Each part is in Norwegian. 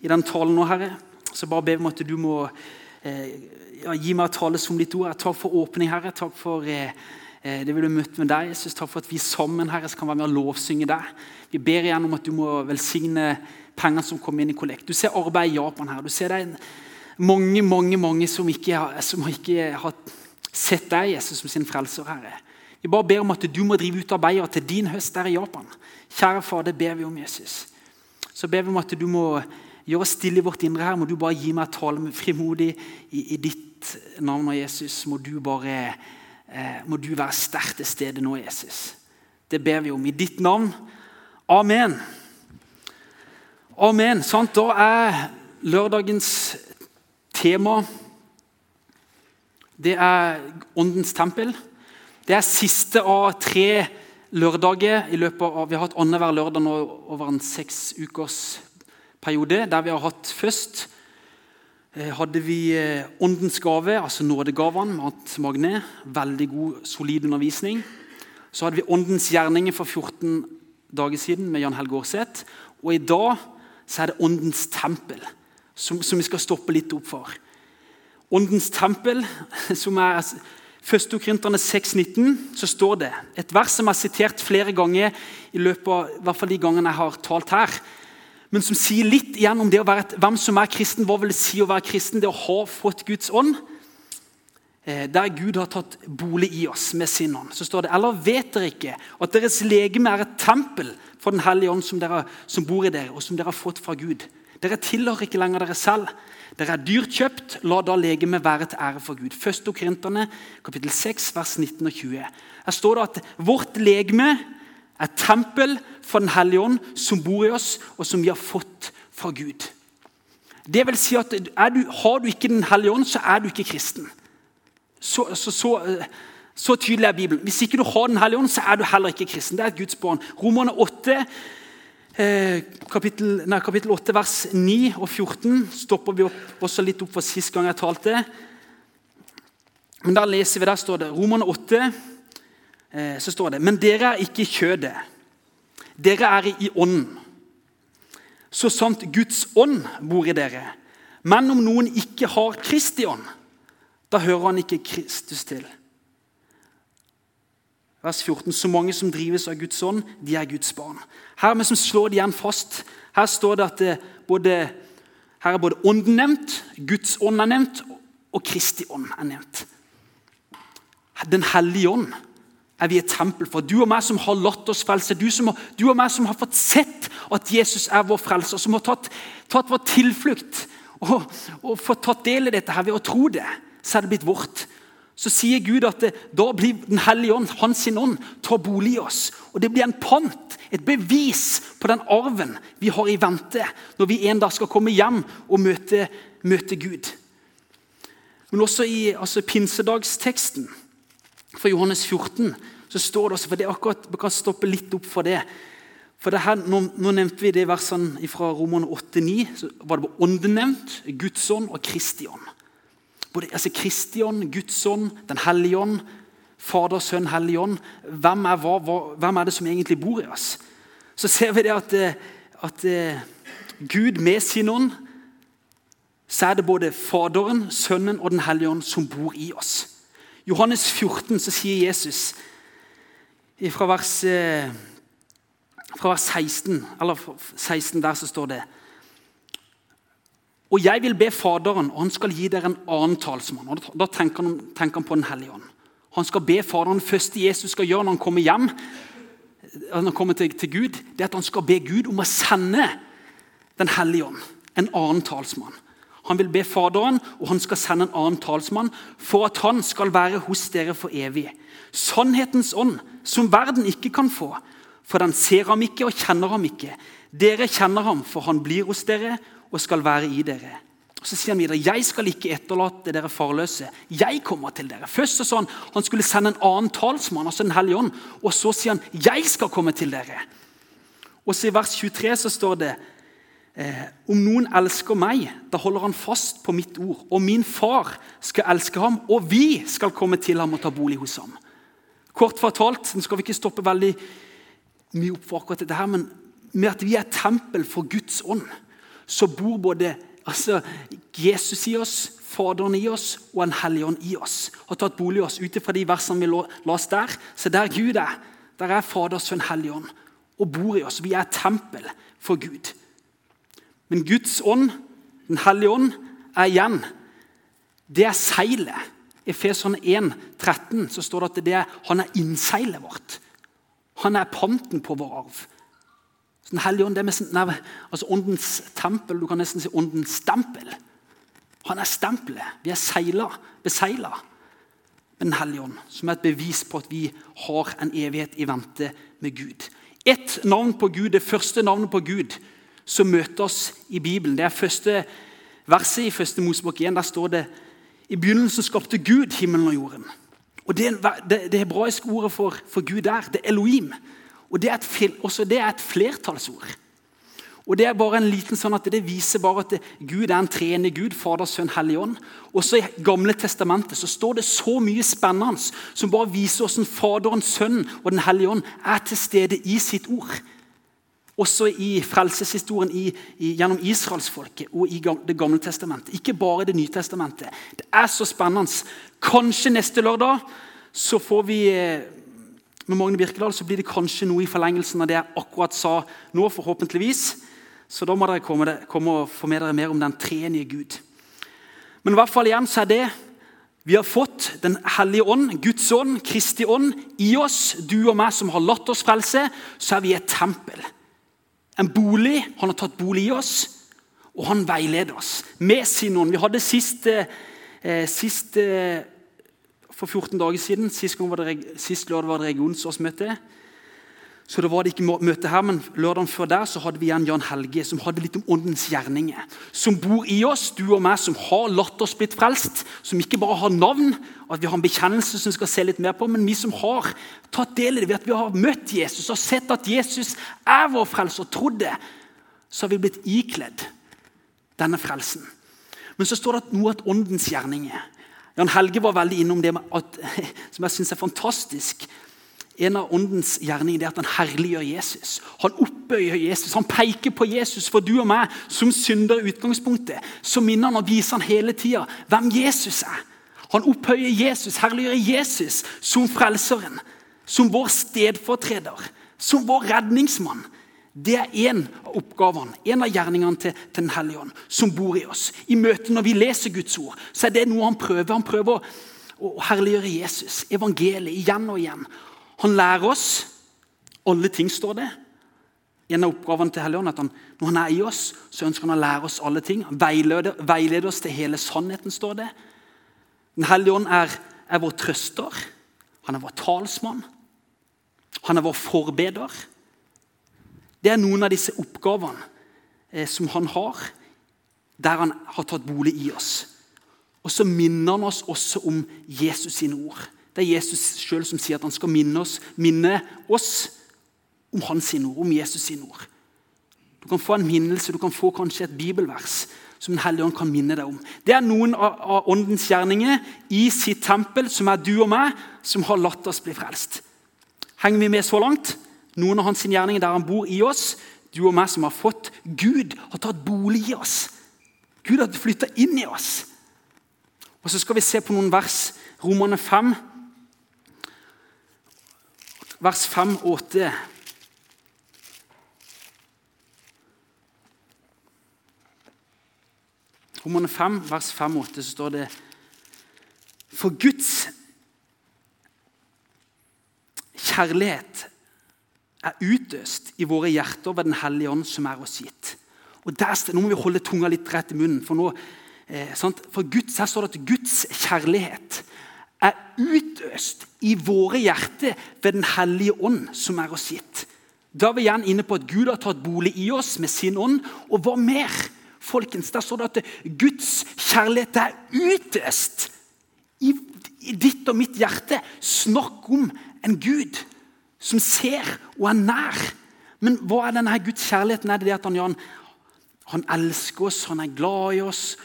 i den talen nå, Herre. Så bare ber vi om at du må eh, ja, gi meg å tale som ditt ord. Takk for åpning, Herre. Takk for eh, eh det vi har møtt med deg. Jesus, takk for at vi sammen Herre, skal være med å lovsynge deg. Vi ber igjen om at du må velsigne pengene som kommer inn i kollekt. Du ser arbeid i Japan her. Du ser det mange mange, mange som ikke, som ikke har sett deg, Jesus, som sin frelser, Herre. Vi bare ber om at du må drive ut arbeidere til din høst der i Japan. Kjære far, det ber vi om, Jesus. Så ber vi om at du må gjøre stille i vårt indre her. Må du bare gi meg tale frimodig i, i ditt navn, og Jesus. Må du bare eh, må du være sterkt til stede nå, Jesus. Det ber vi om i ditt navn. Amen. Amen. Sant? Da er lørdagens tema Det er Åndens tempel. Det er siste av tre lørdager i løpet av, Vi har hatt annenhver lørdag nå over en seks ukers periode. Der vi har hatt først eh, hadde vi eh, Åndens gave, altså nådegavene med Magne. Veldig god, solid undervisning. Så hadde vi Åndens gjerninger for 14 dager siden med Jan Helge Aarseth. Og i dag så er det Åndens tempel, som, som vi skal stoppe litt opp for. Åndens tempel, som er 1. Korinterne 6,19 så står det et vers som er sitert flere ganger i løpet av i hvert fall de gangene jeg har talt her, men som sier litt igjen om det å være et, hvem som er kristen. Hva vil det si å være kristen? Det å ha fått Guds ånd. Eh, der Gud har tatt bolig i oss med sin ånd. Så står det Eller vet dere ikke at deres legeme er et tempel for Den hellige ånd som, dere, som bor i dere, og som dere har fått fra Gud? Dere tilhører ikke lenger dere selv. Dere er dyrt kjøpt, la da legemet være til ære for Gud. 1. Korinterne, kapittel 6, vers 19 og 20. Her står det at vårt legeme er tempel for Den hellige ånd, som bor i oss, og som vi har fått fra Gud. Det vil si at du, Har du ikke Den hellige ånd, så er du ikke kristen. Så, så, så, så, tydelig er Bibelen. Hvis ikke du har Den hellige ånd, så er du heller ikke kristen. Det er et Guds barn. Romerne 8 Eh, kapittel, nei, kapittel 8, vers 9 og 14 stopper vi opp, også litt opp for sist gang jeg talte. Men Der leser vi, der står det Romerne 8. Eh, så står det Men dere er ikke i kjødet. Dere er i ånden. Så sant Guds ånd bor i dere. Men om noen ikke har Kristi ånd, da hører han ikke Kristus til. Vers 14. Så mange som drives av Guds ånd, de er Guds barn. Her vi som slår det igjen fast. Her står det at det både, her er både ånden nevnt, Guds ånd er nevnt, og Kristi ånd er nevnt. Den hellige ånd er vi et tempel for. Du og meg som har latt oss frelse. Du, som, du, og meg som har fått sett at Jesus er vår frelser. Som har tatt, tatt vår tilflukt og, og fått tatt del i dette her ved å tro det. Så er det blitt vårt så sier Gud at det, da blir Den hellige ånd, hans ånd, ta bolig i oss. Og Det blir en pant, et bevis på den arven vi har i vente når vi en dag skal komme hjem og møte, møte Gud. Men også i altså, pinsedagsteksten for Johannes 14 så står det også, for det er akkurat, Vi kan stoppe litt opp for det. For det her, nå, nå, nevnte vi det versene fra Romerne 8-9. så var det ånden nevnt, Guds ånd og Kristi ånd. Både altså Kristi ånd, Guds ånd, Den hellige ånd, Fader, Sønn, Hellig ånd. Hvem er, hva, hva, hvem er det som egentlig bor i oss? Så ser vi det at, eh, at eh, Gud med sin ånd så er det både Faderen, Sønnen og Den hellige ånd som bor i oss. Johannes 14 så sier Jesus fra vers, eh, fra vers 16, eller 16 der så står det og jeg vil be Faderen, og han skal gi dere en annen talsmann. Og Da tenker han, tenker han på Den hellige ånd. Han skal be Faderen, først Jesus skal gjøre når han kommer hjem, når han kommer til, til Gud, det er at han skal be Gud om å sende Den hellige ånd, en annen talsmann. Han vil be Faderen, og han skal sende en annen talsmann for at han skal være hos dere for evig. Sannhetens ånd, som verden ikke kan få, for den ser ham ikke og kjenner ham ikke. Dere kjenner ham, for han blir hos dere og skal være i dere. Og Så sier han videre, 'Jeg skal ikke etterlate dere farløse. Jeg kommer til dere.' Først så sa han han skulle sende en annen talsmann, altså Den hellige ånd. Og så sier han, 'Jeg skal komme til dere'. Og så I vers 23 så står det om noen elsker meg, da holder han fast på mitt ord. Og min far skal elske ham, og vi skal komme til ham og ta bolig hos ham. Kort fortalt, nå skal vi ikke stoppe veldig mye opp for akkurat dette her, men med at vi er tempel for Guds ånd så bor både altså, Jesus i oss, Faderen i oss og En hellig ånd i oss. Har tatt bolig i oss ut ifra de versene vi la oss der. Så der Gud er, der er Fader, Sønn, Hellig ånd og bor i oss. Vi er tempel for Gud. Men Guds ånd, Den hellige ånd, er igjen Det er seilet. I Efeson 1, 13 så står det at det er, han er innseilet vårt. Han er panten på vår arv. Så den hellige ånd det er nesten, nei, altså Åndens tempel, du kan nesten si åndens stempel. Han er stempelet. Vi er seila, beseila med Den hellige ånd, som er et bevis på at vi har en evighet i vente med Gud. Ett navn på Gud, det første navnet på Gud som møter oss i Bibelen. Det er første verset i første Mosebok 1. Der står det i begynnelsen skapte Gud himmelen og jorden. Og Det, det, det hebraiske ordet for, for, Gud der, det er Elohim. Og det er et, også det er et flertallsord. Og Det er bare en liten sånn at det viser bare at Gud er en treende Gud, Fader, Sønn, Hellig Ånd. Også I Gamle testamentet så står det så mye spennende som bare viser hvordan Faderen, Sønnen og Den hellige ånd er til stede i sitt ord. Også i frelseshistorien i, i, gjennom israelsfolket og i Det gamle testamentet. Ikke bare Det nye testamentet. Det er så spennende. Kanskje neste lørdag så får vi eh, med Magne Birkedal så blir det kanskje noe i forlengelsen av det jeg akkurat sa nå, forhåpentligvis. Så da må dere komme, komme og få med dere mer om den treenige Gud. Men i hvert fall igjen så er det vi har fått Den hellige ånd, Guds ånd, Kristi ånd, i oss. Du og meg som har latt oss frelse, så er vi et tempel. En bolig. Han har tatt bolig i oss, og han veileder oss med sin ånd. Vi hadde sist, eh, sist eh, for 14 dager siden, sist, var det, sist lørdag var det regionsårsmøte. Så det var det ikke møte her, men Lørdagen før der så hadde vi igjen Jan Helge, som hadde litt om åndens gjerninger. Som bor i oss, du og meg, som har latt oss blitt frelst. Som ikke bare har navn, at vi har en bekjennelse som vi skal se litt mer på, men vi som har tatt del i det ved at vi har møtt Jesus og sett at Jesus er vår frelser, og trodd det, så har vi blitt ikledd denne frelsen. Men så står det noe at åndens gjerninger. Jan Helge var veldig innom det at, som jeg syns er fantastisk en av åndens gjerninger er at han herliggjør Jesus. Han oppbøyer Jesus, han peker på Jesus for du og meg som synder i utgangspunktet. Så minner han og viser han hele tida hvem Jesus er. Han opphøyer Jesus, herliggjør Jesus som frelseren. Som vår stedfortreder, som vår redningsmann. Det er én av oppgavene, en av gjerningene til, til Den hellige ånd, som bor i oss. I møtet når vi leser Guds ord, så er det noe han prøver. Han prøver å, å herliggjøre Jesus, evangeliet, igjen og igjen. Han lærer oss alle ting, står det. En av oppgavene til Helligånden at han, når han er i oss, så ønsker han å lære oss alle ting. Veileder, veileder oss til hele sannheten, står det. Den hellige ånd er, er, vår trøster. Han er vår talsmann. Han er vår forbeder. Det er noen av disse oppgavene eh, som han har, der han har tatt bolig i oss. Og så minner han oss også om Jesus sine ord. Det er Jesus sjøl som sier at han skal minne oss, minne oss om hans ord, om Jesus sine ord. Du kan få en minnelse, du kan få kanskje et bibelvers som Den hellige ånd kan minne deg om. Det er noen av åndens gjerninger i sitt tempel, som er du og meg, som har latt oss bli frelst. Henger vi med så langt? Noen av hans gjerninger der han bor i oss. Du og meg som har fått Gud, har tatt bolig i oss. Gud har flytta inn i oss. Og Så skal vi se på noen vers. Romerne 5 vers 5 og 8. Romerne 5, vers 5 og 8, så står det For Guds kjærlighet er utøst i våre hjerter ved Den hellige ånd som er oss gitt. Og der, Nå må vi holde tunga litt rett i munnen. For, nå, eh, for Guds, her står det at Guds kjærlighet er utøst i våre hjerter ved Den hellige ånd, som er oss gitt. Da er vi igjen inne på at Gud har tatt bolig i oss med sin ånd. Og hva mer? Folkens, Der står det at Guds kjærlighet er utøst i, i ditt og mitt hjerte. Snakk om en Gud som ser og er nær. Men hva er denne Guds kjærligheten? Er det det at han, han elsker oss, han er glad i oss,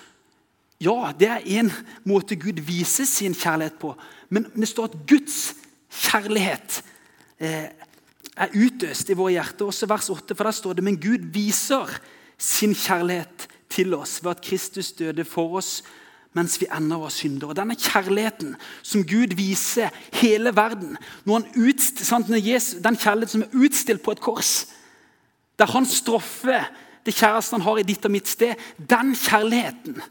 ja, det er en måte Gud viser sin kjærlighet på. Men det står at Guds kjærlighet eh, er utøst i våre hjerter. Også vers 8, for der står det Men Gud viser sin kjærlighet til oss ved at Kristus døde for oss mens vi ennå var syndere. Denne kjærligheten som Gud viser hele verden, når han utst, sant, når Jesus, den kjærligheten som er utstilt på et kors, der han straffer det kjæresten han har i ditt og mitt sted, den kjærligheten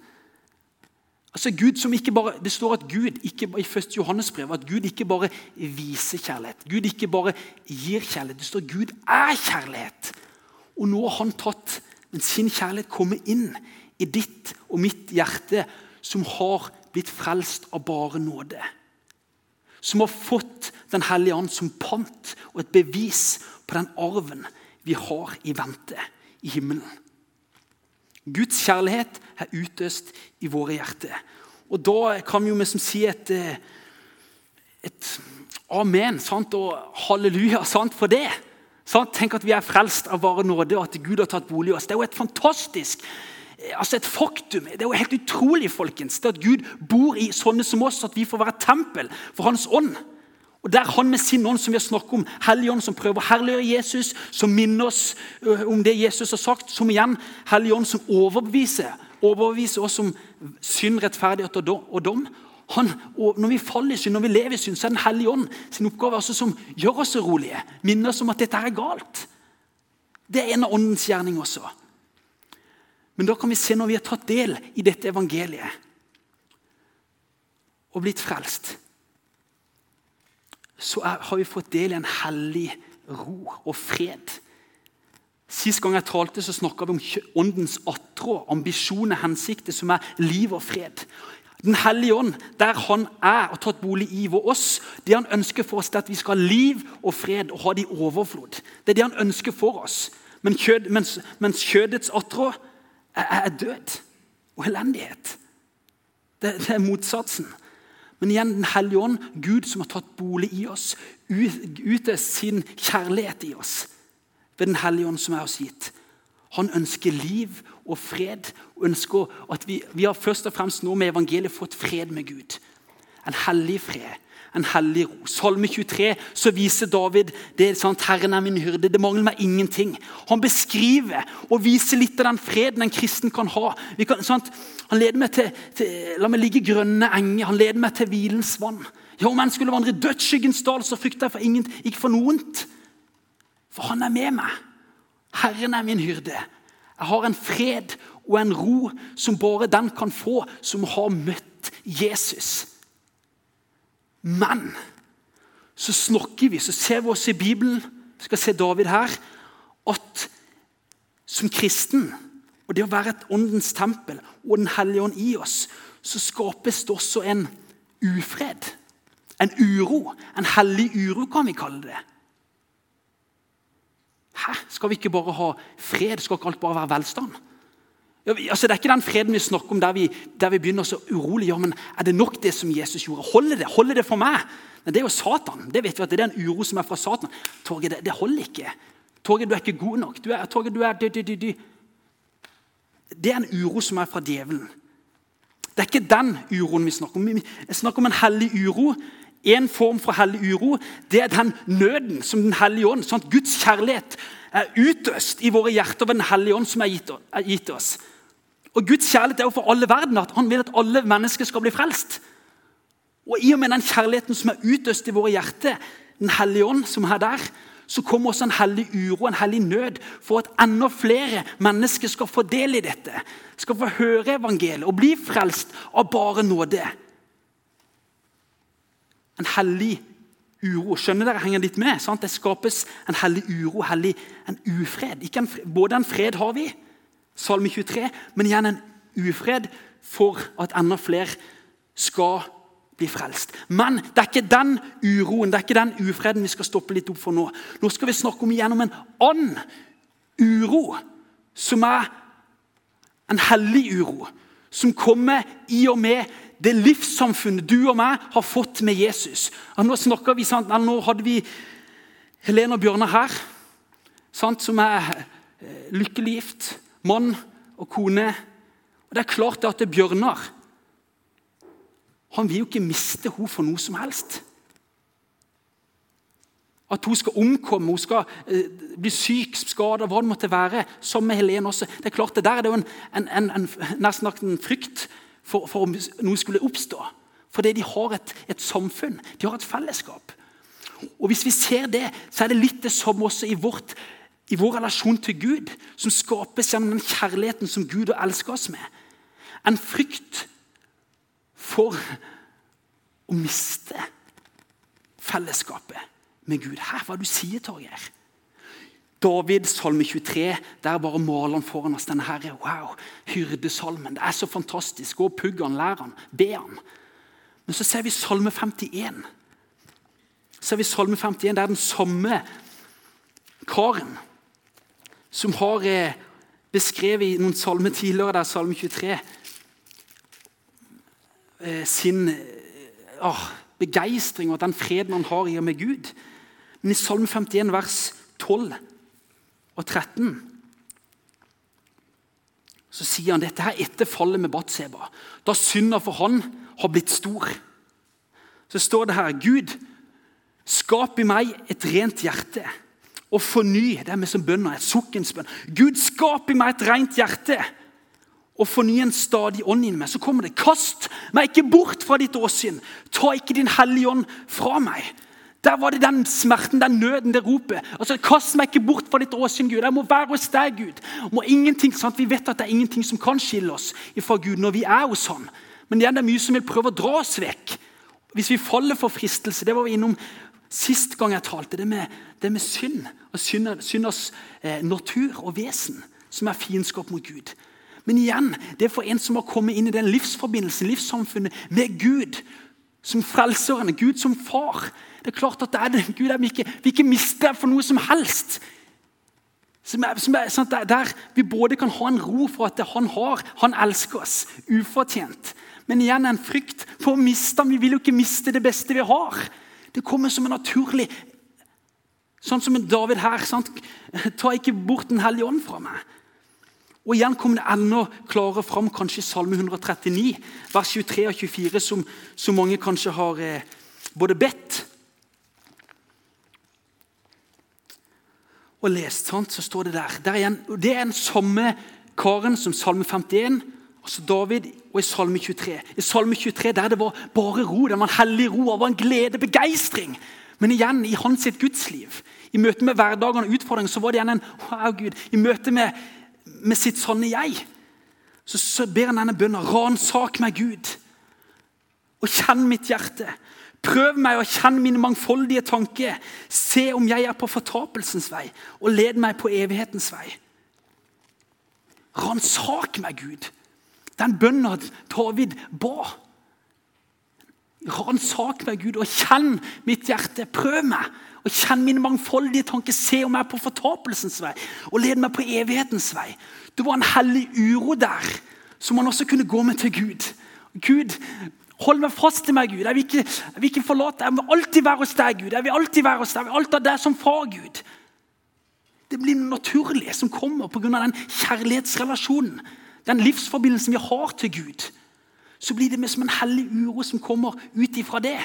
Altså Gud som ikke bare, Det står at Gud ikke, i 1. Johannes brev at Gud ikke bare viser kjærlighet. Gud ikke bare gir kjærlighet. Det står at Gud er kjærlighet. Og nå har han tatt men sin kjærlighet kommet inn i ditt og mitt hjerte, som har blitt frelst av bare nåde. Som har fått Den hellige ånd som pant og et bevis på den arven vi har i vente i himmelen. Guds kjærlighet er utøst i våre hjerter. Og Da kan vi jo liksom si et, eh, et amen sant? og halleluja sant, for det. Sant? Tenk at vi er frelst av bare nåde, og at Gud har tatt bolig i oss. Det er jo et fantastisk eh, altså et faktum. Det er jo helt utrolig folkens, det at Gud bor i sånne som oss, at vi får være tempel for Hans ånd. Og Der Han med sin ånd som vi har snakket om, Helligånd som prøver å herliggjøre Jesus, som minner oss om det Jesus har sagt, som igjen Helligånd som overbeviser, overbeviser oss om synd, rettferdighet og dom. Han, og når vi faller i synd, når vi lever i synd, så er Den hellige ånd sin oppgave altså som gjør oss urolige. Minner oss om at dette er galt. Det er en av åndens gjerning også. Men da kan vi se når vi har tatt del i dette evangeliet og blitt frelst, så er, har vi fått del i en hellig ro og fred. Sist gang jeg talte, så snakka vi om åndens attråd, ambisjoner, hensikter, som er liv og fred. Den hellige ånd, der han er og tatt bolig i vår oss, det han ønsker for oss, er at vi skal ha liv og fred og ha det i overflod. Det er det han ønsker for oss. Men kjød, mens, mens, kjødets attrå er, er, død og elendighet. Det, det, er motsatsen. Men igjen Den hellige ånd, Gud som har tatt bolig i oss, ute sin kjærlighet i oss ved Den hellige ånd som er oss gitt. Han ønsker liv og fred. og ønsker at Vi, vi har først og fremst nå med evangeliet fått fred med Gud. En hellig fred, en hellig ro. Salme 23 så viser David det er sant, Herren er min hyrde, det mangler meg ingenting. Han beskriver og viser litt av den freden en kristen kan ha. Kan, han leder meg til, til, La meg ligge i grønne enger, han leder meg til hvilens vann. Ja, Om en skulle vandre i dødsskyggens dal, så frykter jeg for ingen, ikke for noe. For han er med meg. Herren er min hyrde. Jeg har en fred og en ro som bare den kan få som har møtt Jesus. Men så snakker vi, så ser vi oss i Bibelen, vi skal se David her, at som kristen og det å være et åndens tempel og Den hellige ånd i oss, så skapes det også en ufred. En uro. En hellig uro, kan vi kalle det. Hæ? Skal vi ikke bare ha fred? Skal ikke alt bare være velstand? Ja, altså, det er ikke den freden vi snakker om der vi, der vi begynner så urolig. Ja, men Er det nok det som Jesus gjorde? Holder det Holder det for meg? Men Det er jo Satan. Det vet vi at det er en uro som er fra Satan. Torge, det, det, holder ikke. Torge, du er ikke god nok. Du er, Torge, du er dy, dy, dy. Det er en uro som er fra djevelen. Det er ikke den uroen vi snakker om. Vi snakker om en hellig uro en form for hellig uro det er den nøden som Den hellige ånd, sånn at Guds kjærlighet er utøst i våre hjerter ved Den hellige ånd som er gitt oss. Og Guds kjærlighet er jo for alle verden at han vil at alle mennesker skal bli frelst. Og I og med den kjærligheten som er utøst i våre hjerter, Den hellige ånd som er der, så kommer også en hellig uro, en hellig nød, for at enda flere mennesker skal få del i dette. Skal få høre evangeliet og bli frelst av bare nåde. En hellig uro. Skjønner dere? Henger litt med? Sant? Det skapes en hellig uro, hellig, en ufred. En, både en fred har vi, Salme 23, men igjen en ufred for at enda flere skal bli frelst. Men det er ikke den uroen, det er ikke den ufreden vi skal stoppe litt opp for nå. Nå skal vi snakke om igjennom en annen uro, som er en hellig uro. Som kommer i og med det livssamfunnet du og meg har fått med Jesus. Nå vi, sant? nå hadde vi Helene og Bjørnar her, sant? som er eh, lykkelig gift. Mann og kone. Og Det er klart at det er Bjørnar han vil jo ikke miste henne for noe som helst. At hun skal omkomme, hun skal eh, bli syk, skada, hva det måtte være. Som med Helene også. Det er klart, det der er det jo en, en, en, en nesten en frykt for, for om noe skulle oppstå. Fordi de har et, et, samfunn, de har et fellesskap. Og Hvis vi ser det, så er det litt det samme også i, vårt, i vår relasjon til Gud, som skapes gjennom den kjærligheten som Gud har elsket oss med. En frykt for å miste fellesskapet med Gud. Her, hva du sier Torgeir? David, salme 23, der bare maler han foran oss denne her, wow, hyrdesalmen. Det er så fantastisk. Gå og pugg han, lær han, be han. Men så ser vi salme 51. Så ser vi salme 51, Det er den samme karen som har eh, beskrevet i noen salmer tidligere, der salme 23, eh, sin ah, begeistring og den freden han har i og med Gud. Men i Salme 51, vers 12 og 13 så sier han dette her etter fallet med Batseba. Da synda for han har blitt stor. Så står det her Gud, skap i meg et rent hjerte og forny Det er vi som bønner, et sukkens bønn. Gud, skap i meg et rent hjerte og forny en stadig ånd inni meg. Så kommer det. Kast meg ikke bort fra ditt åsyn. Ta ikke din hellige ånd fra meg. Der var det den smerten, den nøden, det ropet. Altså, Kast meg ikke bort fra ditt åsyn, Gud. Jeg må være hos deg, Gud. Må ingenting, sant? Vi vet at det er ingenting som kan skille oss fra Gud når vi er hos Han. Men igjen, det er mye som vil prøve å dra oss vekk. Hvis vi faller for fristelse Det var vi innom sist gang jeg talte. Det med, det med synd og synders eh, natur og vesen, som er fiendskap mot Gud. Men igjen, det er for en som har kommet inn i den livsforbindelsen, livssamfunnet, med Gud som frelseren, Gud som far. Det er klart at det er det. Gud er vi ikke, vi ikke mister for noe som helst. Som er, som er, sånn der, vi både kan ha en ro for at han har, han elsker oss ufortjent. Men igjen en frykt for å miste. Vi vil jo ikke miste det beste vi har. Det kommer som en naturlig Sånn som en David her. Sant? Ta ikke bort Den hellige ånd fra meg. Og Igjen kommer det enda klarere fram kanskje i Salme 139, vers 23 og 24, som, som mange kanskje har eh, både bedt og lest, sant, så står det der. der igjen, det er den samme karen som Salme 51, altså David, og i Salme 23. I Salme 23 der det var bare ro, det var en hellig ro, det var en glede, begeistring. Men igjen, i hans sitt gudsliv, i møte med hverdagen og utfordringer, så var det igjen en wow, Gud, I møte med, med sitt sanne jeg så, så ber han denne bønnen. Ransak meg, Gud, og kjenn mitt hjerte. Prøv meg å kjenne mine mangfoldige tanker. Se om jeg er på fortapelsens vei, og led meg på evighetens vei. Ransak meg, Gud. Den bønna David ba. Ransak meg, Gud, og kjenn mitt hjerte. Prøv meg og kjenn mine mangfoldige tanker. Se om jeg er på fortapelsens vei, og led meg på evighetens vei. Det var en hellig uro der som man også kunne gå med til Gud. Gud, Hold meg fast til meg, Gud. Jeg vil ikke, jeg vil ikke forlate. Jeg vil alltid være hos deg, Gud. Jeg vil alltid være hos deg. Jeg vil alltid ha deg som far, Gud. Det blir noe naturlig som kommer pga. den kjærlighetsrelasjonen. Den livsforbindelsen vi har til Gud. Så blir det mer som en hellig uro som kommer ut ifra det.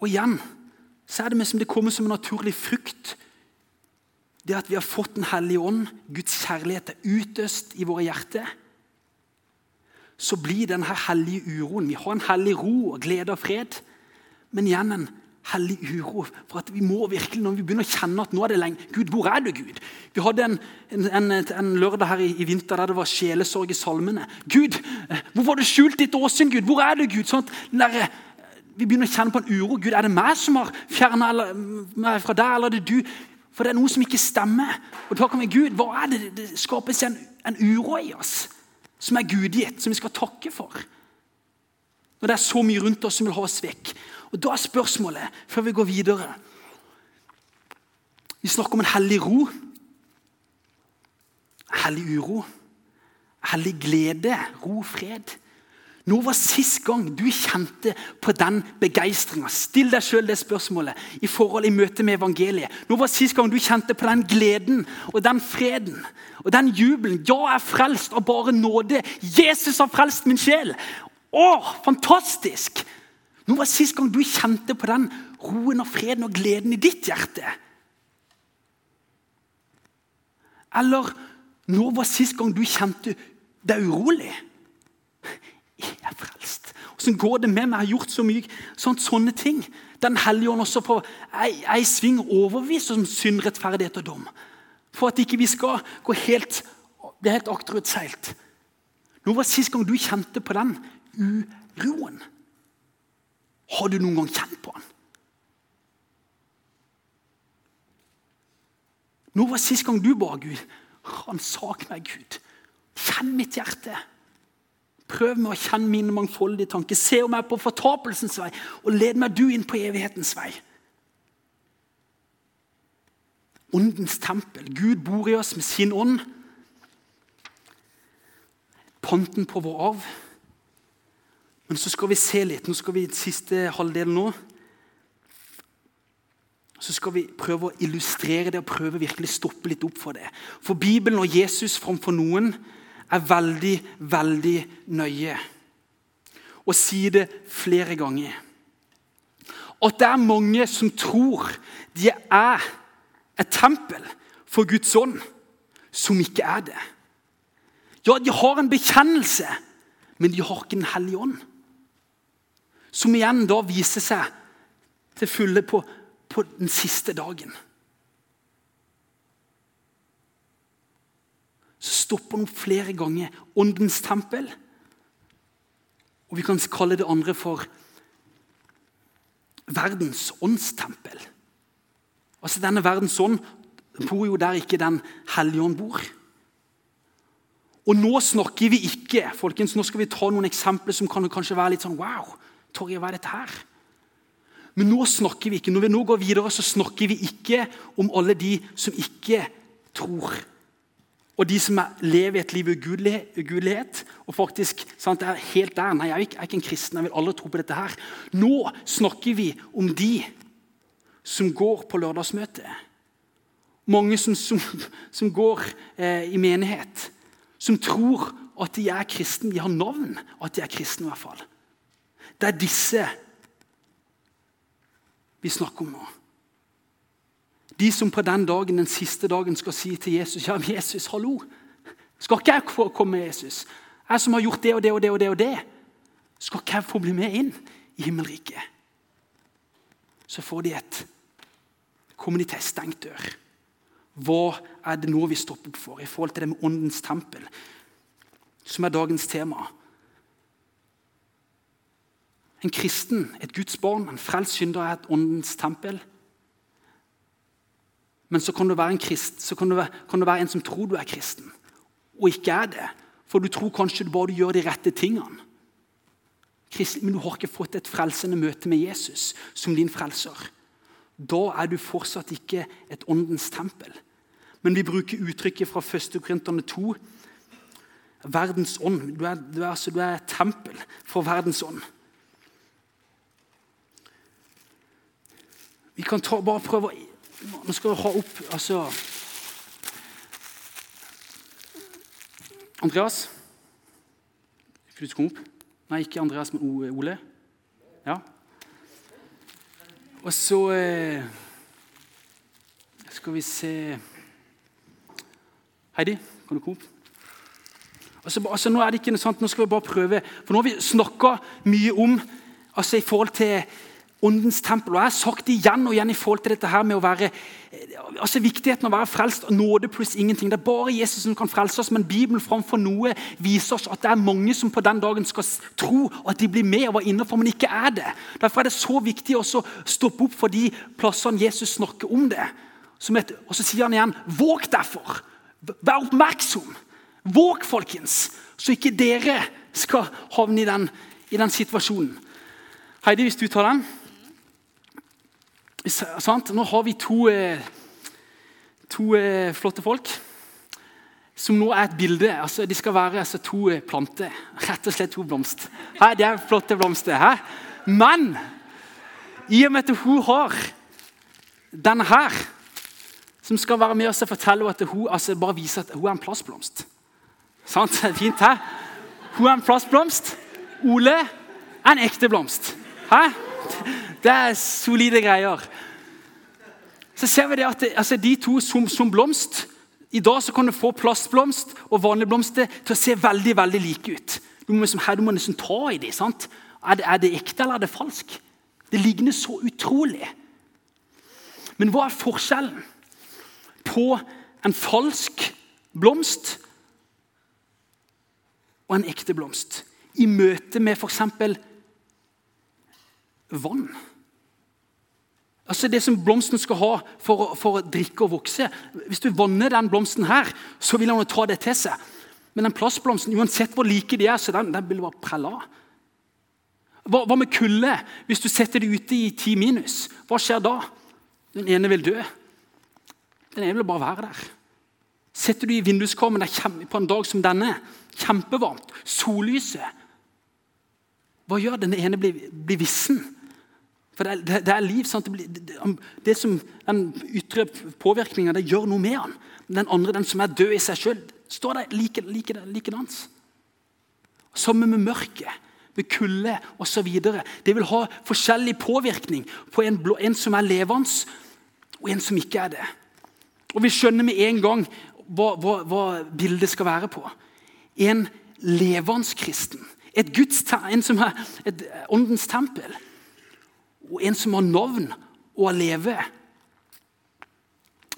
Og igjen så er det mer som det kommer som en naturlig frukt det at vi har fått Den hellige ånd, Guds kjærlighet, er utøst i våre hjerter, så blir denne hellige uroen Vi har en hellig ro og glede og fred, men igjen en hellig uro. For at vi må virkelig, Når vi begynner å kjenne at nå er det lenge Gud, hvor er du, Gud? Vi hadde en, en, en, lørdag her i, i, vinter der det var sjelesorg i salmene. Gud, hvor var du skjult ditt åsyn, Gud? Hvor er du, Gud? Sånn, der, vi begynner å kjenne på en uro. Gud, Er det meg som har fjerna meg fra deg, eller er det du? For det er noe som ikke stemmer. Og da kan vi Gud, hva er det? Det skapes en, en uro i oss som er gudgitt, som vi skal takke for. Når det er så mye rundt oss som vil ha oss vekk. Og Da er spørsmålet, før vi går videre Vi snakker om en hellig ro. Hellig uro. Hellig glede, ro, fred. Når var sist gang du kjente på den begeistringa? Still deg sjøl det spørsmålet i forhold i møte med evangeliet. Når var sist gang du kjente på den gleden og den freden og den jubelen? Ja, jeg er frelst av bare nåde. Jesus har frelst min sjel. Å, fantastisk! Når var sist gang du kjente på den roen og freden og gleden i ditt hjerte? Eller når var sist gang du kjente deg urolig? Jeg er frelst. Åssen går det med meg? Jeg har gjort så mye sånt, sånne ting. Den hellige ånd også på ei sving overbeviser om synd, rettferdighet og dom. For at ikke vi skal gå helt, helt akterutseilt. Når var sist gang du kjente på den uroen? Har du noen gang kjent på han? Når var sist gang du ba Gud? Ransak meg, Gud. Kjenn mitt hjerte. Prøv med å kjenne mine mangfoldige tanker. Se om jeg er på fortapelsens vei, og led meg du inn på evighetens vei. Åndens tempel. Gud bor i oss med sin ånd. Panten på vår arv. Men så skal vi se litt. Nå skal vi i siste halvdel nå. Så skal vi prøve å illustrere det og prøve virkelig stoppe litt opp for det. For Bibelen og Jesus framfor noen er veldig, veldig nøye. Og sier det flere ganger. At det er mange som tror de er et tempel for Guds ånd, som ikke er det. Ja, de har en bekjennelse, men de har ikke Den hellige ånd. Som igjen da viser seg til fulle på, på den siste dagen. Så stopper han flere ganger åndens tempel. Og vi kan kalle det andre for verdens åndstempel. Altså Denne verdens ånd bor jo der ikke Den hellige ånd bor. Og nå snakker vi ikke folkens, nå skal vi ta noen eksempler som kan kanskje være litt sånn Wow, Torje, hva er dette her? Men nå snakker vi ikke, når vi nå går videre, så snakker vi ikke om alle de som ikke tror. Og de som lever et liv i ugudelighet og faktisk sant, er helt der. Nei, jeg er, ikke, jeg er ikke en kristen, jeg vil aldri tro på dette her. Nå snakker vi om de som går på lørdagsmøte. Mange som, som, som går eh, i menighet som tror at de er kristne. De har navn at de er kristne, i hvert fall. Det er disse vi snakker om nå. De som på den dagen, den siste dagen skal si til Jesus ja, Jesus, hallo. Skal ikke jeg få komme med Jesus? Jeg som har gjort det og det og det og det, og det. Skal ikke jeg få bli med inn i himmelriket? Så får de et Kommer de til ei stengt dør. Hva er det nå vi stopper opp for i forhold til det med åndens tempel, som er dagens tema? En kristen, et Guds barn, en frelst synder er et åndens tempel. Men så kan du være en krist, så kan du, kan du være en som tror du er kristen, og ikke er det. For du tror kanskje du bare gjør de rette tingene. Men du har ikke fått et frelsende møte med Jesus som din frelser. Da er du fortsatt ikke et åndens tempel. Men vi bruker uttrykket fra 1. Korinterne 2. Verdens ånd. Du er, du, er, altså, du er, et tempel for verdens ånd. Vi kan ta, bare prøve Nå skal ha opp altså Andreas? Skal du komme opp? Nei, ikke Andreas, men Ole. Ja. Og så eh, skal vi se Heidi, kan du komme opp? Altså, altså, nå er det ikke noe sant, nå skal vi bare prøve, for nå har vi snakka mye om altså i forhold til Åndens tempel. og Jeg har sagt igjen og igjen i forhold til dette her med å være, altså viktigheten av å være frelst. Nåde pluss ingenting. Det er bare Jesus som kan frelse oss, men Bibelen framfor noe viser oss at det er mange som på den dagen skal tro at de blir med og var innenfor, men ikke er det. Derfor er det så viktig å stoppe opp for de plassene Jesus snakker om det. Et, og så sier han igjen 'våg derfor'. Vær oppmerksom. Våg, folkens, så ikke dere skal havne i den, i den situasjonen. Heidi, hvis du tar den. Sant? Nå har vi to, eh, to eh, flotte folk som nå er et bilde. Altså, de skal være altså, to eh, planter. Rett og slett to blomster. Hæ? det er flotte blomster. Hæ? Men i og med at hun har denne her som skal være med oss og fortelle at hun, altså bare viser at hun er en plastblomst. Sant? Fint, hæ? Hun er en plastblomst. Ole er en ekte blomst. Hæ? Det er solide greier. Så ser vi det at det, altså de to som, som, blomst I dag så kan du få plastblomst og vanlige blomster til å se veldig veldig like ut. Du må, liksom, her, du må nesten ta i dem. sant? Er det, er det ekte eller er det falsk? Det ligner så utrolig. Men hva er forskjellen på en falsk blomst og en ekte blomst i møte med f.eks. vann? Altså Det som blomsten skal ha for, for, å drikke og vokse. Hvis du vanner den blomsten her, så vil han jo ta det til seg. Men den plastblomsten, uansett hvor like de er, så den, den vil bare prelle av. Hva, hva, med kulde? Hvis du setter det ute i ti minus, hva skjer da? Den ene vil dø. Den ene vil bare være der. Setter du i vinduskarmen på en dag som denne, kjempevarmt, sollyset Hva gjør den ene blir, blir vissen? For det, det, det er liv. Det, det, det, som Den ytre påvirkninga gjør noe med han. Den andre, den som er død i seg sjøl, står der like, like, likedans. Sammen med mørket, med kulde osv. Det vil ha forskjellig påvirkning på en, en som er levende, og en som ikke er det. Og Vi skjønner med en gang hva, hva, hva bildet skal være på. En levende kristen. Et Guds, en som er et åndens tempel og en som har navn og har leve,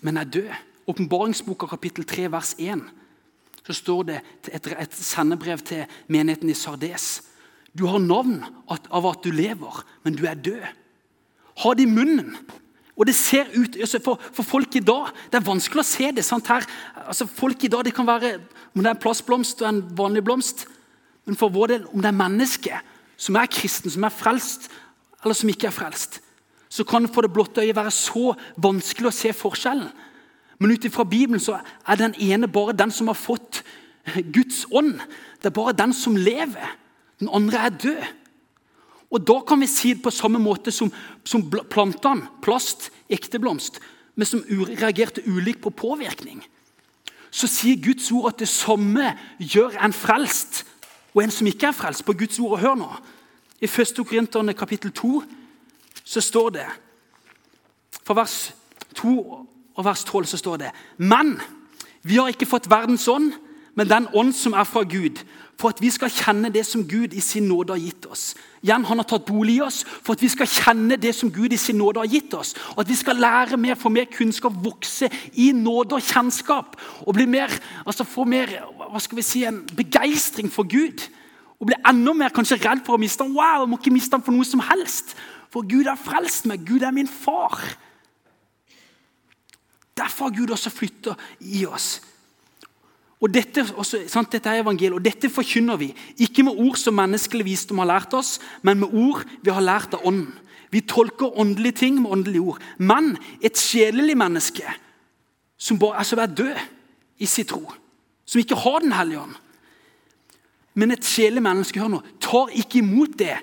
men er død. Åpenbaringsboka kapittel 3 vers 1 så står det et, et sendebrev til menigheten i Sardes. Du har navn av at du lever, men du er død. Ha det i munnen. Og det ser ut, altså for, for, folk i dag Det er vanskelig å se det. sant her, altså Folk i dag det kan være om det er en plastblomst og en vanlig blomst. Men for vår del, om det er mennesket som er kristen, som er frelst, eller som ikke er frelst, så kan for det blotte øyet være så vanskelig å se forskjellen. Men ut ifra Bibelen så er den ene bare den som har fått Guds ånd. Det er bare den som lever. Den andre er død. Og Da kan vi si det på samme måte som, som plantene, plast, ekte blomst, men som reagerte ulikt på påvirkning. Så sier Guds ord at det samme gjør en frelst og en som ikke er frelst. På Guds ord, og hør nå. I 1. Korinterne kapittel 2 så står det For vers 2 og vers 12 så står det Men vi har ikke fått verdens ånd, men den ånd som er fra Gud, for at vi skal kjenne det som Gud i sin nåde har gitt oss. Igjen, Han har tatt bolig i oss for at vi skal kjenne det som Gud i sin nåde har gitt oss. Og At vi skal lære mer, få mer kunnskap, vokse i nåde og kjennskap. Og bli mer, altså få mer hva skal vi si, en begeistring for Gud og blir enda mer kanskje redd for å miste ham. Wow, jeg må ikke miste ham for noe som helst. For Gud har frelst meg. Gud er min far. Derfor har Gud også flytta i oss. Og dette, også, sant, dette er evangeliet, og dette forkynner vi. Ikke med ord som menneskelig visdom har lært oss, men med ord vi har lært av Ånden. Vi tolker åndelige ting med åndelige ord. Men et sjelelig menneske som bare altså er død i sin tro, som ikke har Den hellige ånd, men et sjelemenneske hør nå, tar ikke imot det,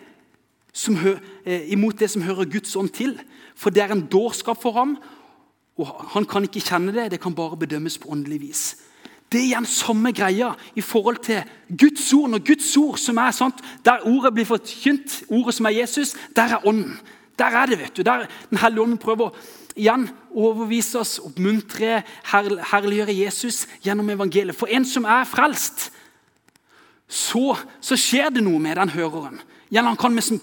som eh, imot det som hører Guds ånd til. For det er en dårskap for ham, og han kan ikke kjenne det. Det kan bare bedømmes på åndelig vis. Det er igjen samme greia i forhold til Guds ord. Når Guds ord som er sant, Der ordet blir forkynt, ordet som er Jesus, der er ånden. Der er det, vet du. Der Den hellige ånden prøver igjen overbevise oss, oppmuntre, herliggjøre Jesus gjennom evangeliet. For en som er frelst, så, så, skjer det noe med den høreren. Gjennom han kan sånn,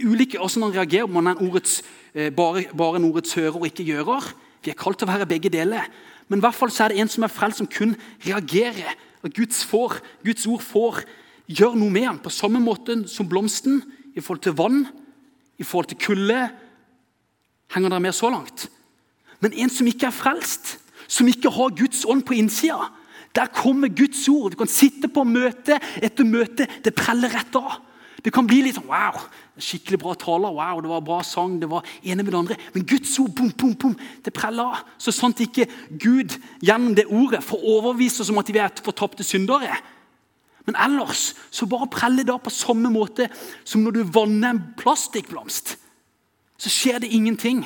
ulike han reagerer på den ordets, eh, bare, bare en ordets hører og ikke gjører. Vi er kalt til å være begge deler. Men i hvert fall så er det en som er frelst, som kun reagerer. Og Guds, får, Guds ord får gjøre noe med ham, på samme måte som blomsten i forhold til vann, i forhold til kulde. Henger dere med så langt? Men en som ikke er frelst, som ikke har Guds ånd på innsida, der kommer Guds ord. Du kan sitte på møte etter møte. Det preller rett av. Det kan bli litt sånn wow, skikkelig bra taler, wow, det var bra sang, det var ene med det andre. Men Guds ord bom, bom, bom, det preller av. Så sant ikke Gud gjennom det ordet får overbevise oss om at vi er fortapte syndere. Men ellers så bare preller det av på samme måte som når du vanner en plastikkblomst. Så skjer det ingenting.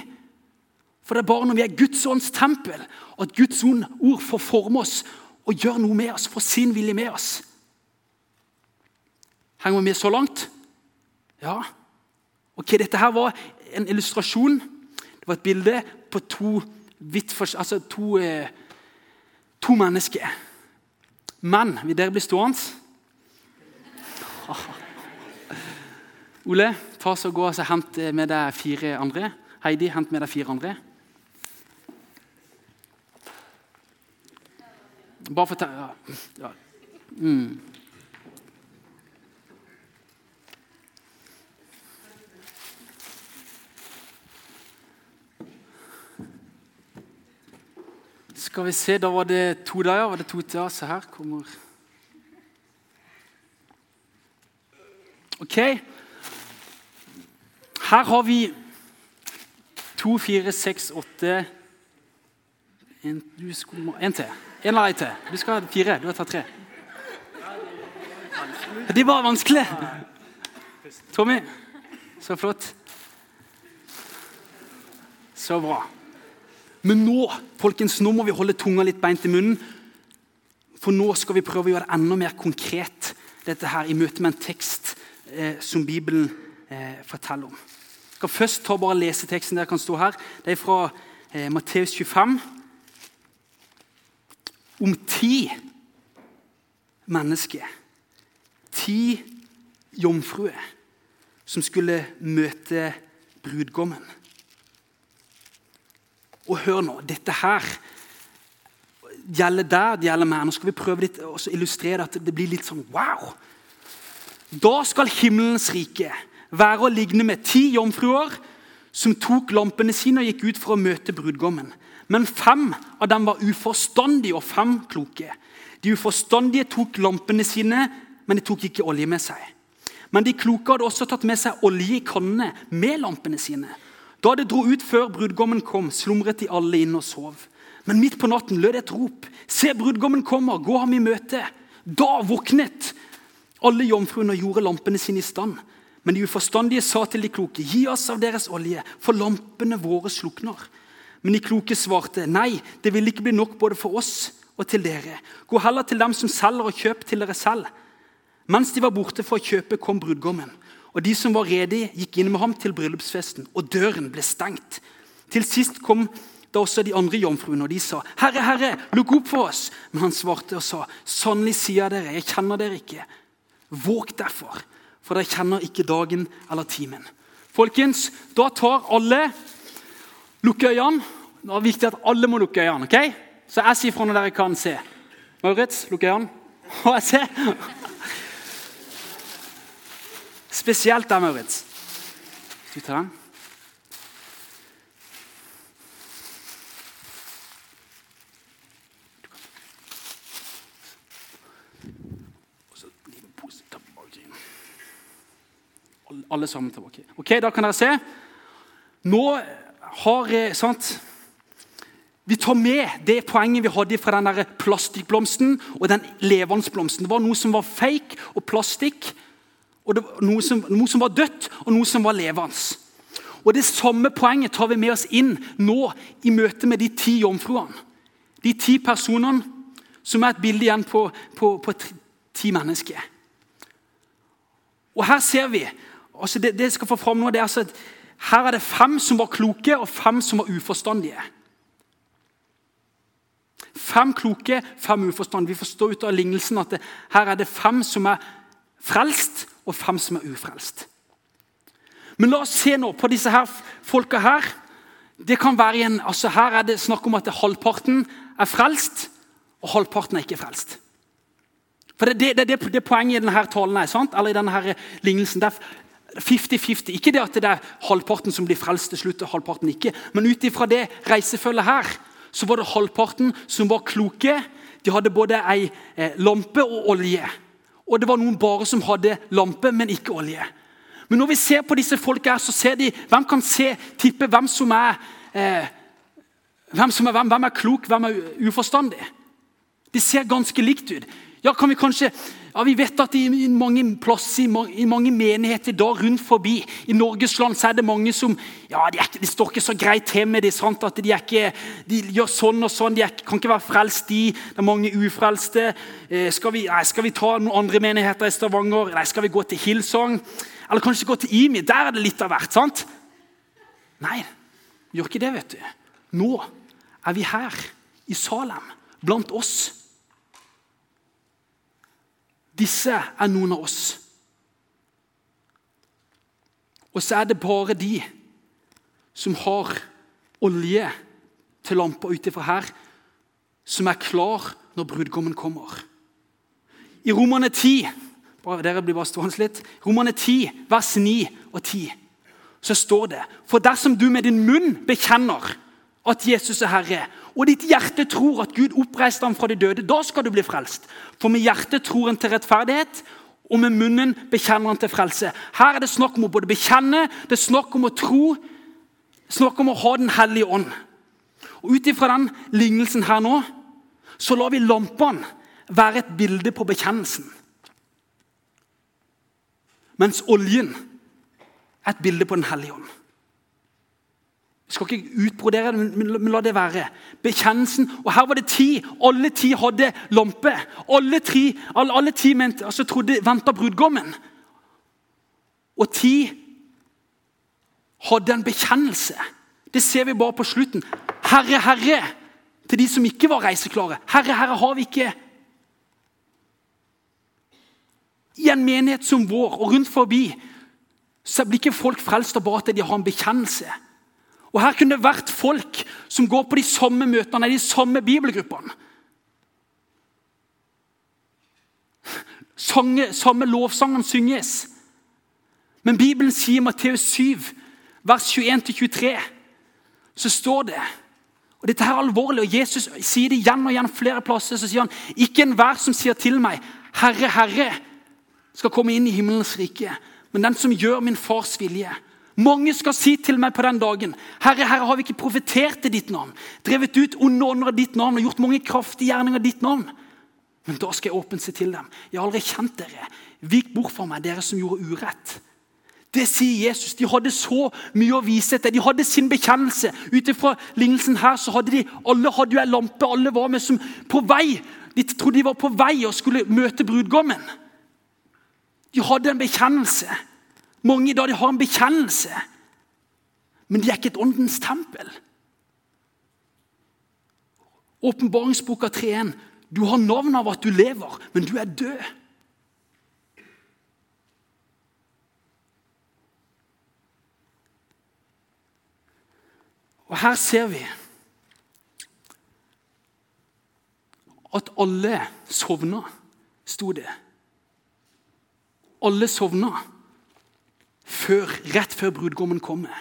For det er bare når vi er Guds ånds tempel, at Guds ord får forme oss og gjør noe med oss, får sin vilje med oss. Henger vi med så langt? Ja. Ok, Dette her var en illustrasjon. Det var et bilde på to, altså to, eh, to mennesker. Men vil dere bli stående? Ole, ta så gå og hent med deg fire andre. Heidi, hent med deg fire andre. Bare fortell ja. ja. Mm. Skal vi se, Da var det to der, ja. Var det to til? Ja, se her kommer Ok. Her har vi to, fire, seks, åtte En, til. En eller ei til. Du skal ha fire. Du har tatt tre. Det var vanskelig! Tommy, så flott. Så bra. Men nå folkens, nå må vi holde tunga litt beint i munnen. For nå skal vi prøve å gjøre det enda mer konkret dette her, i møte med en tekst eh, som Bibelen eh, forteller om. Jeg skal først ta bare lese teksten der kan stå her. Det er fra eh, Matteus 25 om ti mennesker, ti jomfruer, som skulle møte brudgommen. Og hør nå, dette her gjelder der, det gjelder meg. Nå skal vi prøve litt, å illustrere at det blir litt sånn wow. Da skal himmelens rike være å ligne med ti jomfruer som tok lampene sine og gikk ut for å møte brudgommen. Men fem av dem var uforstandige og fem kloke. De uforstandige tok lampene sine, men de tok ikke olje med seg. Men de kloke hadde også tatt med seg olje i kannene med lampene sine. Da det dro ut før brudgommen kom, slumret de alle inn og sov. Men midt på natten lød et rop. Se, brudgommen kommer, gå ham i møte. Da våknet alle jomfruene og gjorde lampene sine i stand. Men de uforstandige sa til de kloke, gi oss av deres olje, for lampene våre slukner. Men de kloke svarte, nei, det vil ikke bli nok både for oss og til dere. Gå heller til dem som selger, og kjøp til dere selv. Mens de var borte for å kjøpe, kom brudgommen. Og de som var redi, gikk inn med ham til bryllupsfesten, og døren ble stengt. Til sist kom da også de andre jomfruene, og de sa, 'Herre, Herre, lukk opp for oss.' Men han svarte og sa, 'Sannelig sier jeg dere, jeg kjenner dere ikke.' Våg derfor, for dere kjenner ikke dagen eller timen. Folkens, da tar alle Lukke øynene. Det er viktig at alle må lukke øynene. ok? Så jeg sier fra når dere kan se. Maurits, lukk øynene. Og jeg ser. Spesielt deg, Maurits. Du tar den. Alle sammen tilbake. Ok, Da kan dere se. Nå har eh, sant? Vi tar med det poenget vi hadde fra den der plastikkblomsten og den levende blomsten. Det var noe som var fake og plastikk, og noe som, noe som var dødt, og noe som var levende. Og Det samme poenget tar vi med oss inn nå i møte med de ti jomfruene. De ti personene som er et bilde igjen på, på, på ti mennesker. Og her ser vi altså det, det skal få fram nå, det er altså her er det fem som var kloke, og fem som var uforstandige. Fem kloke, fem uforstandige. Vi forstår ut av lignelsen at det, her er det fem som er frelst, og fem som er ufrelst. Men la oss se nå på disse her folka her. Det kan være en, altså Her er det snakk om at halvparten er frelst, og halvparten er ikke frelst. For Det er det, det, det, poenget i denne talen er, sant? eller i denne lignelsen. 50-50. Ikke det at det er halvparten som blir frelst til slutt, og halvparten ikke. Men ut ifra det reisefølget her, så var det halvparten som var kloke. De hadde både ei eh, lampe og olje. Og det var noen bare som hadde lampe, men ikke olje. Men når vi ser på disse folka her, så ser de Hvem kan se, tippe hvem som er eh, hvem, som er hvem, hvem er klok, hvem er uforstandig? De ser ganske likt ut. Ja, Kan vi kanskje Ja, Vi vet at i mange plasser, i mange menigheter da rundt forbi i Norges land, så er det mange som ja, de, ikke, de står ikke så greit til med det. sant? At de, ikke, de gjør sånn og sånn. De er, kan ikke være frelst, de. Det er mange ufrelste. Eh, skal, vi, nei, skal, vi, ta noen andre menigheter i Stavanger? Nei, skal vi gå til Hillsong? Eller kanskje gå til IMI? Der er det litt av hvert. sant? Nei, vi gjør ikke det, vet du. Nå er vi her, i Salem, blant oss. Disse er noen av oss. Og så er det bare de som har olje til lampa ut ifra her, som er klar når brudgommen kommer. I Romane 10, dere blir bare stående litt, Romane 10, vers 9 og 10, så står det For dersom du med din munn bekjenner at Jesus er Herre, og ditt hjerte tror at Gud oppreiste ham fra de døde, da skal du bli frelst. For med hjertet tror en til rettferdighet, og med munnen bekjenner han til frelse. Her er det snakk om å både bekjenne, det er snakk om å tro, det er snakk om å ha Den hellige ånd. Og Ut ifra den lignelsen her nå, så lar vi lampene være et bilde på bekjennelsen. Mens oljen er et bilde på Den hellige ånd. Skal ikke utbrodere det, men, la det være. Bekjennelsen. Og her var det ti. Alle ti hadde lampe. Alle, alle, alle ti mente, altså trodde venta brudgommen. Og ti hadde en bekjennelse. Det ser vi bare på slutten. Herre, Herre, til de som ikke var reiseklare. Herre, Herre, har vi ikke I en menighet som vår og rundt forbi så blir ikke folk frelst av bare at de har en bekjennelse. Og Her kunne det vært folk som går på de samme møtene, de samme bibelgruppene. Sange, samme lovsangene synges. Men Bibelen sier i Matteus 7, vers 21-23, så står det og Dette er alvorlig, og Jesus sier det igjen og igjen flere plasser. så sier han, Ikke enhver som sier til meg, 'Herre, Herre', skal komme inn i himmelens rike, men den som gjør min fars vilje. Mange skal si til meg på den dagen Herre, Herre, har vi ikke profetert i ditt navn? Drevet ut onde ånder av ditt navn og gjort mange kraftige gjerninger av ditt navn? Men da skal jeg åpent se til dem. Jeg har aldri kjent dere. Vik bort fra meg, dere som gjorde urett. Det sier Jesus. De hadde så mye å vise til. De hadde sin bekjennelse. Ut ifra lignelsen her så hadde de, alle hadde jo ei lampe. Alle var med som på vei. De trodde de var på vei og skulle møte brudgommen. De hadde en bekjennelse. Mange i dag har en bekjennelse, men de er ikke et åndens tempel. Åpenbaringsboka 3.1. Du har navn av at du lever, men du er død. Og Her ser vi at alle sovna, sto det. Alle sovna før, rett før brudgommen kommer.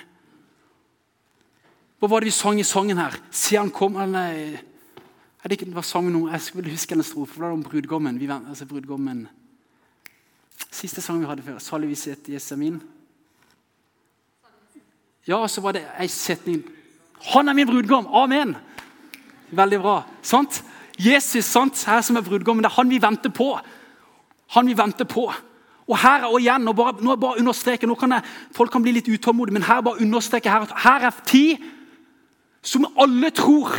Hva var det vi sang i sangen her? Se han kom eller, er det ikke, det var sangen Jeg skulle huske en strofe. for det var om brudgommen. Vi, altså brudgommen. Siste sang vi hadde før. 'Salig visshet, Jesamin'. Ja, så var det ei setning. 'Han er min brudgom!' Amen! Veldig bra. Sant? Jesus sant? her som er brudgommen. Det er han vi venter på. Han vi venter på. Og her og igjen, og bare, nå bare understreke, nå kan jeg, Folk kan bli litt utålmodige, men her bare understreke her, her er tid som alle tror.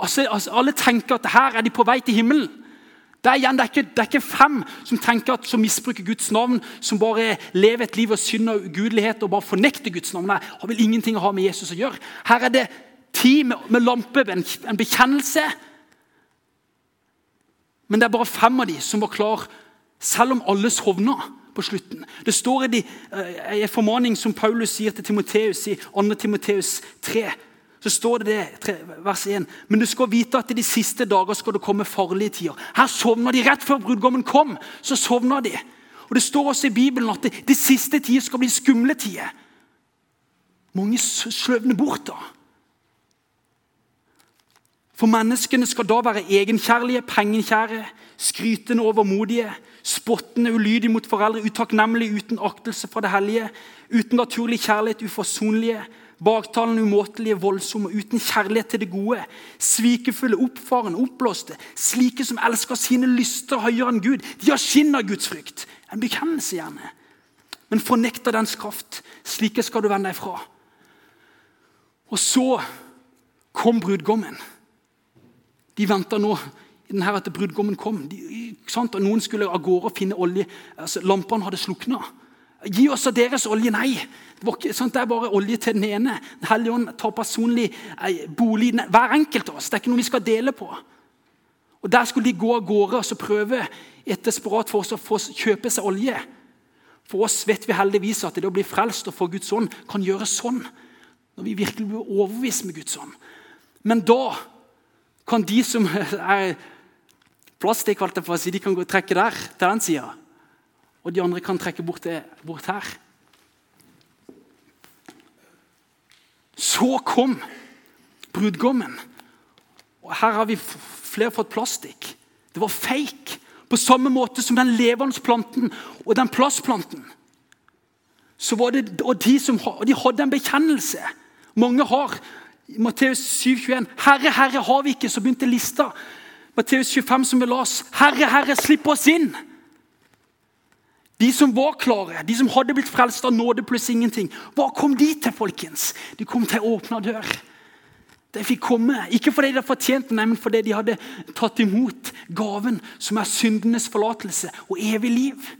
Altså, altså, alle tenker at her er de på vei til himmelen. Det er, igjen, det, er ikke, det er, ikke, fem som tenker at, som misbruker Guds navn, som bare lever et liv av synd og ugudelighet og bare fornekter Guds navn. Nei, har vel ingenting å ha med Jesus å gjøre. Her er det ti med, med lampe, en, en bekjennelse. Men det er bare fem av de som var klar selv om alle sovna på slutten. Det står i de, en eh, formaning som Paulus sier til Timoteus i 2. Timoteus 3. Så står det det, vers 1. Men du skal vite at i de siste dager skal det komme farlige tider. Her sovna de rett før brudgommen kom. så sovna de. Og Det står også i Bibelen at de, de siste tider skal bli skumle tider. Mange sløvner bort da. For menneskene skal da være egenkjærlige, pengekjære, skrytende overmodige, spottende, ulydige mot foreldre, utakknemlige, uten aktelse fra det hellige, uten naturlig kjærlighet, uforsonlige, baktalende, umåtelige, voldsomme, uten kjærlighet til det gode. Svikefulle, oppfarende, oppblåste. Slike som elsker sine lyster høyere enn Gud. De har skinn av Guds frykt. En bekjennelse, gjerne. Men fornekter dens kraft. Slike skal du vende deg fra. Og så kom brudgommen. De venter nå i her at brudgommen kom. De, og Noen skulle av gårde og finne olje. Altså, lampene hadde slukna. Gi oss av deres olje. Nei. Det, ikke, det er bare olje til den ene. Den hellige ånd tar personlig eh, bolig hver enkelt av oss. Det er ikke noe vi skal dele på. Og Der skulle de gå av gårde og prøve et desperat for oss å kjøpe seg olje. For oss vet vi heldigvis at det å bli frelst og få Guds ånd kan gjøres sånn. Når vi virkelig blir overbevist med Guds ånd. Men da kan de som er plastikk, de kan gå og trekke der, til den sida. Og de andre kan trekke bort, det, bort her. Så kom brudgommen. Og her har vi flere fått plastikk. Det var fake. På samme måte som den levende planten og den plastplanten. Det, og de, som, og de hadde en bekjennelse. Mange har. Matteus 7,21. 'Herre, Herre, har vi ikke?' Så begynte lista. Matteus 25, som vi las. 'Herre, Herre, slipp oss inn.' De som var klare, de som hadde blitt frelst av nåde pluss ingenting, hva kom de til? folkens? De kom til å åpne dør. De fikk komme, Ikke fordi de hadde fortjent men fordi de hadde tatt imot gaven, som er syndenes forlatelse og evig liv.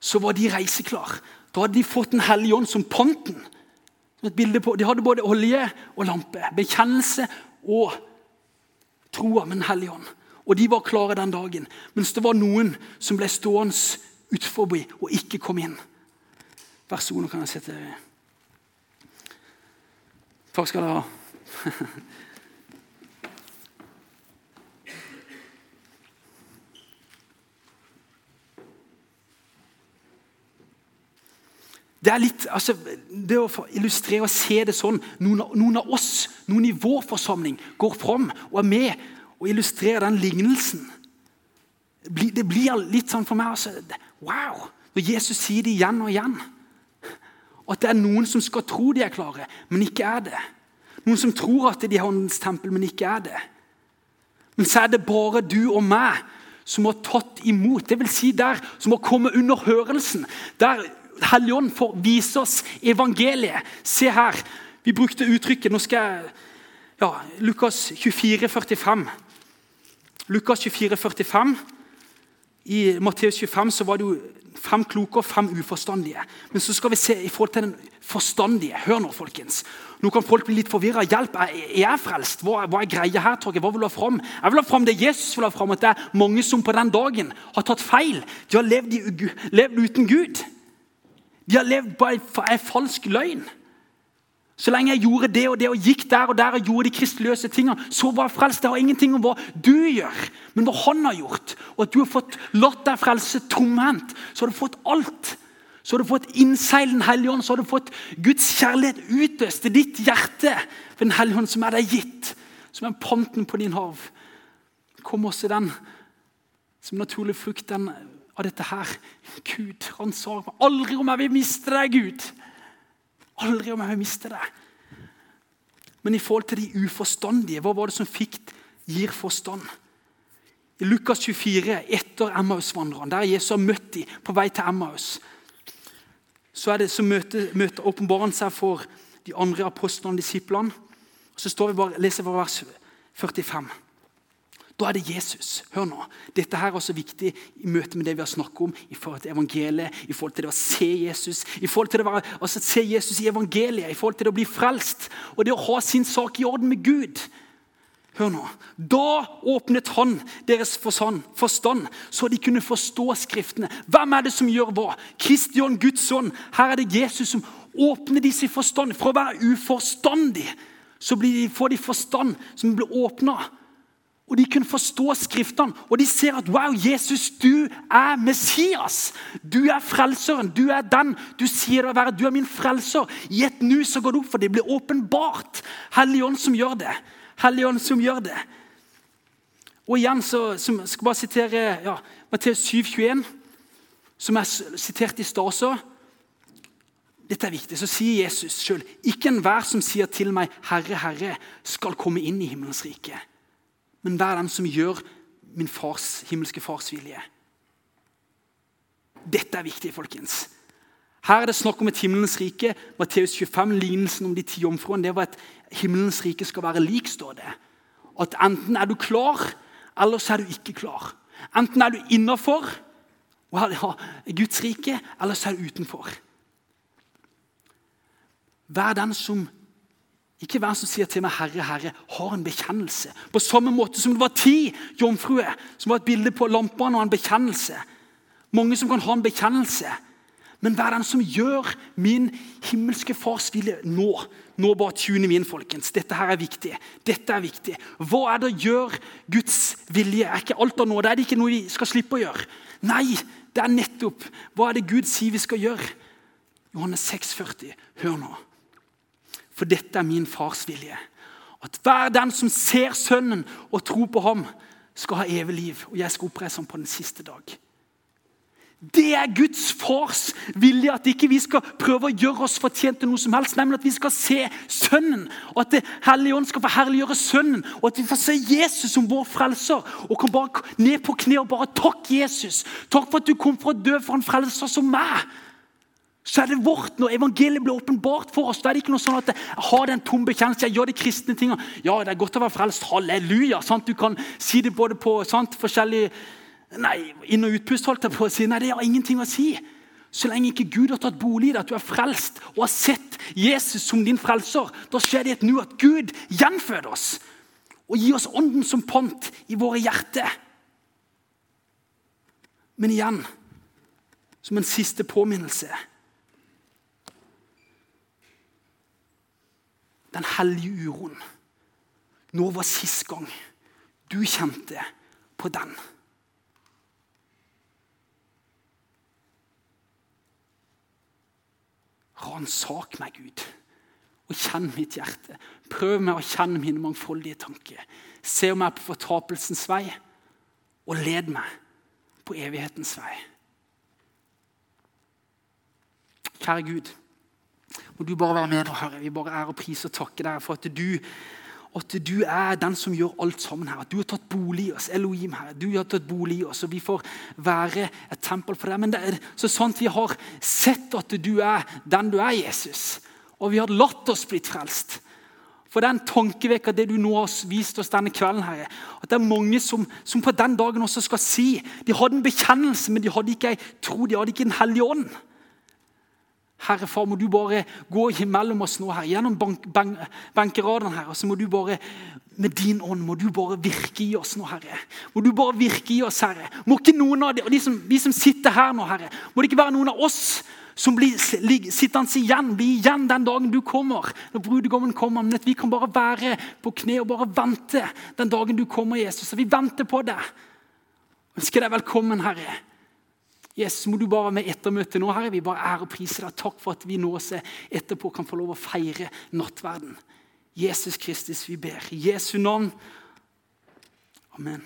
Så var de reiseklar. Da hadde de fått Den hellige ånd som panten. De hadde både olje og lampe, bekjennelse og troa med Den hellige ånd. Og de var klare den dagen. Mens det var noen som ble stående utenfor og ikke kom inn. Vær så god, nå kan jeg sitte Takk skal dere ha. Det er litt, altså, det å illustrere og se det sånn Noen, noen av oss, noen i vår forsamling, går fram og er med og illustrerer den lignelsen. Det blir litt sånn for meg altså, Wow! Når Jesus sier det igjen og igjen. At det er noen som skal tro de er klare, men ikke er det. Noen som tror at de har åndens tempel, men ikke er det. Men så er det bare du og meg som har tatt imot. Det vil si der som har kommet under hørelsen. Der Helligånden får vise oss evangeliet. Se her. Vi brukte uttrykket Nå skal jeg ja, Lukas 24, 45. Lukas 24, 45. I Matteus 25 så var det jo fem kloke og fem uforstandige. Men så skal vi se i forhold til den forstandige. Hør nå, folkens. Nå kan folk bli litt forvirra. Hjelp, er jeg frelst? Hva, hva er greia her? Torge? Hva vil du ha fram? Jeg vil ha fram det Jesus vil ha fram, at det er mange som på den dagen har tatt feil. De har levd, i, levd uten Gud. De har levd på en falsk løgn. Så lenge jeg gjorde det og det og gikk der og der og gjorde de kristeløse tingene, så var jeg frelst. Det har ingenting om hva du gjør, men hva han har gjort. Og at du har fått latt deg frelse tomhendt, så har du fått alt. Så har du fått innseil Den hellige ånd, så har du fått Guds kjærlighet utøst til ditt hjerte for Den hellige ånd som er deg gitt, som er panten på din hav. Kom også den som naturlig frukt den, av dette her. Gud, han sa aldri om jeg vil miste deg, Gud. Aldri om jeg vil miste deg. Men i forhold til de uforstandige, hva var det som fikk gir forstand? I Lukas 24, etter Emmaus-vandreren, der Jesus har møtt dem på vei til Emmaus, så, er det, som møter, møter åpenbaren seg for de andre apostlene og disiplene. Så står vi bare, leser vi vers 45. Da er det Jesus. Hør nå. Dette her er også viktig i møte med det vi har snakket om i forhold til evangeliet, i forhold til det å se Jesus, i forhold til det å altså, se Jesus i evangeliet, i forhold til det å bli frelst og det å ha sin sak i orden med Gud. Hør nå. Da åpnet han deres forstand, så de kunne forstå Skriftene. Hvem er det som gjør hva? Kristian, Guds ånd. Her er det Jesus som åpner disse forstand. For å være uforstandig så får de forstand som blir åpna og De kunne forstå Skriftene, og de ser at wow, Jesus, du er Messias. Du er frelseren. Du er den du sier det å være. Du er min frelser. I et nu så går det opp, for det blir åpenbart. Helligånd som gjør det. Helligånd som gjør det. Og igjen så som, jeg skal bare sitere ja, Matteus 7, 21, som jeg sitert i stad også. Dette er viktig. Så sier Jesus sjøl ikke enhver som sier til meg 'Herre, Herre', skal komme inn i himmelens rike. Men vær den som gjør min fars, himmelske fars vilje. Dette er viktig, folkens. Her er det snakk om et himmelens rike. Matteus 25, Lignelsen om de ti omfruene, det var at himmelens rike skal være lik, står det. At enten er du klar, eller så er du ikke klar. Enten er du innafor har Guds rike, eller så er du utenfor. Vær den som ikke hver som sier til meg 'Herre, Herre', har en bekjennelse. På samme måte som det var ti jomfruer som var et bilde på lampene og en bekjennelse. Mange som kan ha en bekjennelse. Men vær den som gjør min himmelske fars vilje nå. Nå bare tune min, folkens. Dette her er viktig. Dette er viktig. Hva er det å gjøre Guds vilje? Er ikke alt av nåde? Er det ikke noe vi skal slippe å gjøre? Nei, det er nettopp hva er det Gud sier vi skal gjøre. Johannes 6,40. Hør nå. For dette er min fars vilje. At hver den som ser Sønnen og tror på ham, skal ha evig liv. Og jeg skal oppreise ham på den siste dag. Det er Guds fars vilje, at ikke vi skal prøve å gjøre oss fortjent til noe som helst. Nemlig at vi skal se Sønnen, og at Det Hellige Ånd skal få herliggjøre Sønnen. Og at vi får se Jesus som vår frelser og kan bare ned på kne og bare takke Jesus. Takk for at du kom for å dø for en frelser som meg så er det vårt når evangeliet blir åpenbart for oss. Da er det ikke noe sånn at jeg har den tom bekjennelse, jeg gjør de kristne tingene. Ja, det er godt å være frelst. Halleluja. Sant? Du kan si det både på sant, forskjellige nei, inn- og utpust. holdt jeg på å si. Nei, det har ingenting å si. Så lenge ikke Gud har tatt bolig i deg, at du er frelst og har sett Jesus som din frelser, da skjer det et nå at Gud gjenføder oss og gir oss ånden som pant i våre hjerter. Men igjen, som en siste påminnelse den hellige uroen. Når var sist gang du kjente på den? Ransak meg, Gud, og kjenn mitt hjerte. Prøv meg å kjenne mine mangfoldige tanker. Se meg på fortapelsens vei, og led meg på evighetens vei. Kjære Gud. Må du bare være med nå, Herre. Vi bare er og priser og takker deg for at du, at du er den som gjør alt sammen her. At du har tatt bolig i oss. Elohim, Herre. Du har tatt bolig i oss, og vi får være et tempel for deg. Men det er så sant vi har sett at du er den du er, Jesus. Og vi har latt oss blitt frelst. For det er en tankevekker, det du nå har vist oss denne kvelden. Herre. At det er mange som, som, på den dagen også skal si De hadde en bekjennelse, men de hadde ikke ei tro. De hadde ikke Den hellige ånd. Herre far, må du bare gå imellom oss nå, her, gjennom bank, benkeradene her. Og så må du bare med din ånd må du bare virke i oss nå, Herre. Må du bare virke i oss, Herre. Må ikke noen av de, de, som, de som sitter her nå, Herre, må det ikke være noen av oss som blir sittende igjen, blir igjen den dagen du kommer. Når brudgommen kommer. Men at vi kan bare være på kne og bare vente den dagen du kommer, Jesus. Så vi venter på deg. Ønsker deg velkommen, Herre. Jesus, må du bare være med ettermøtet nå, Herre. Vi bare ære og priser deg. Takk for at vi nå etterpå kan få lov å feire nattverden. Jesus Kristus, vi ber. I Jesu navn. Amen.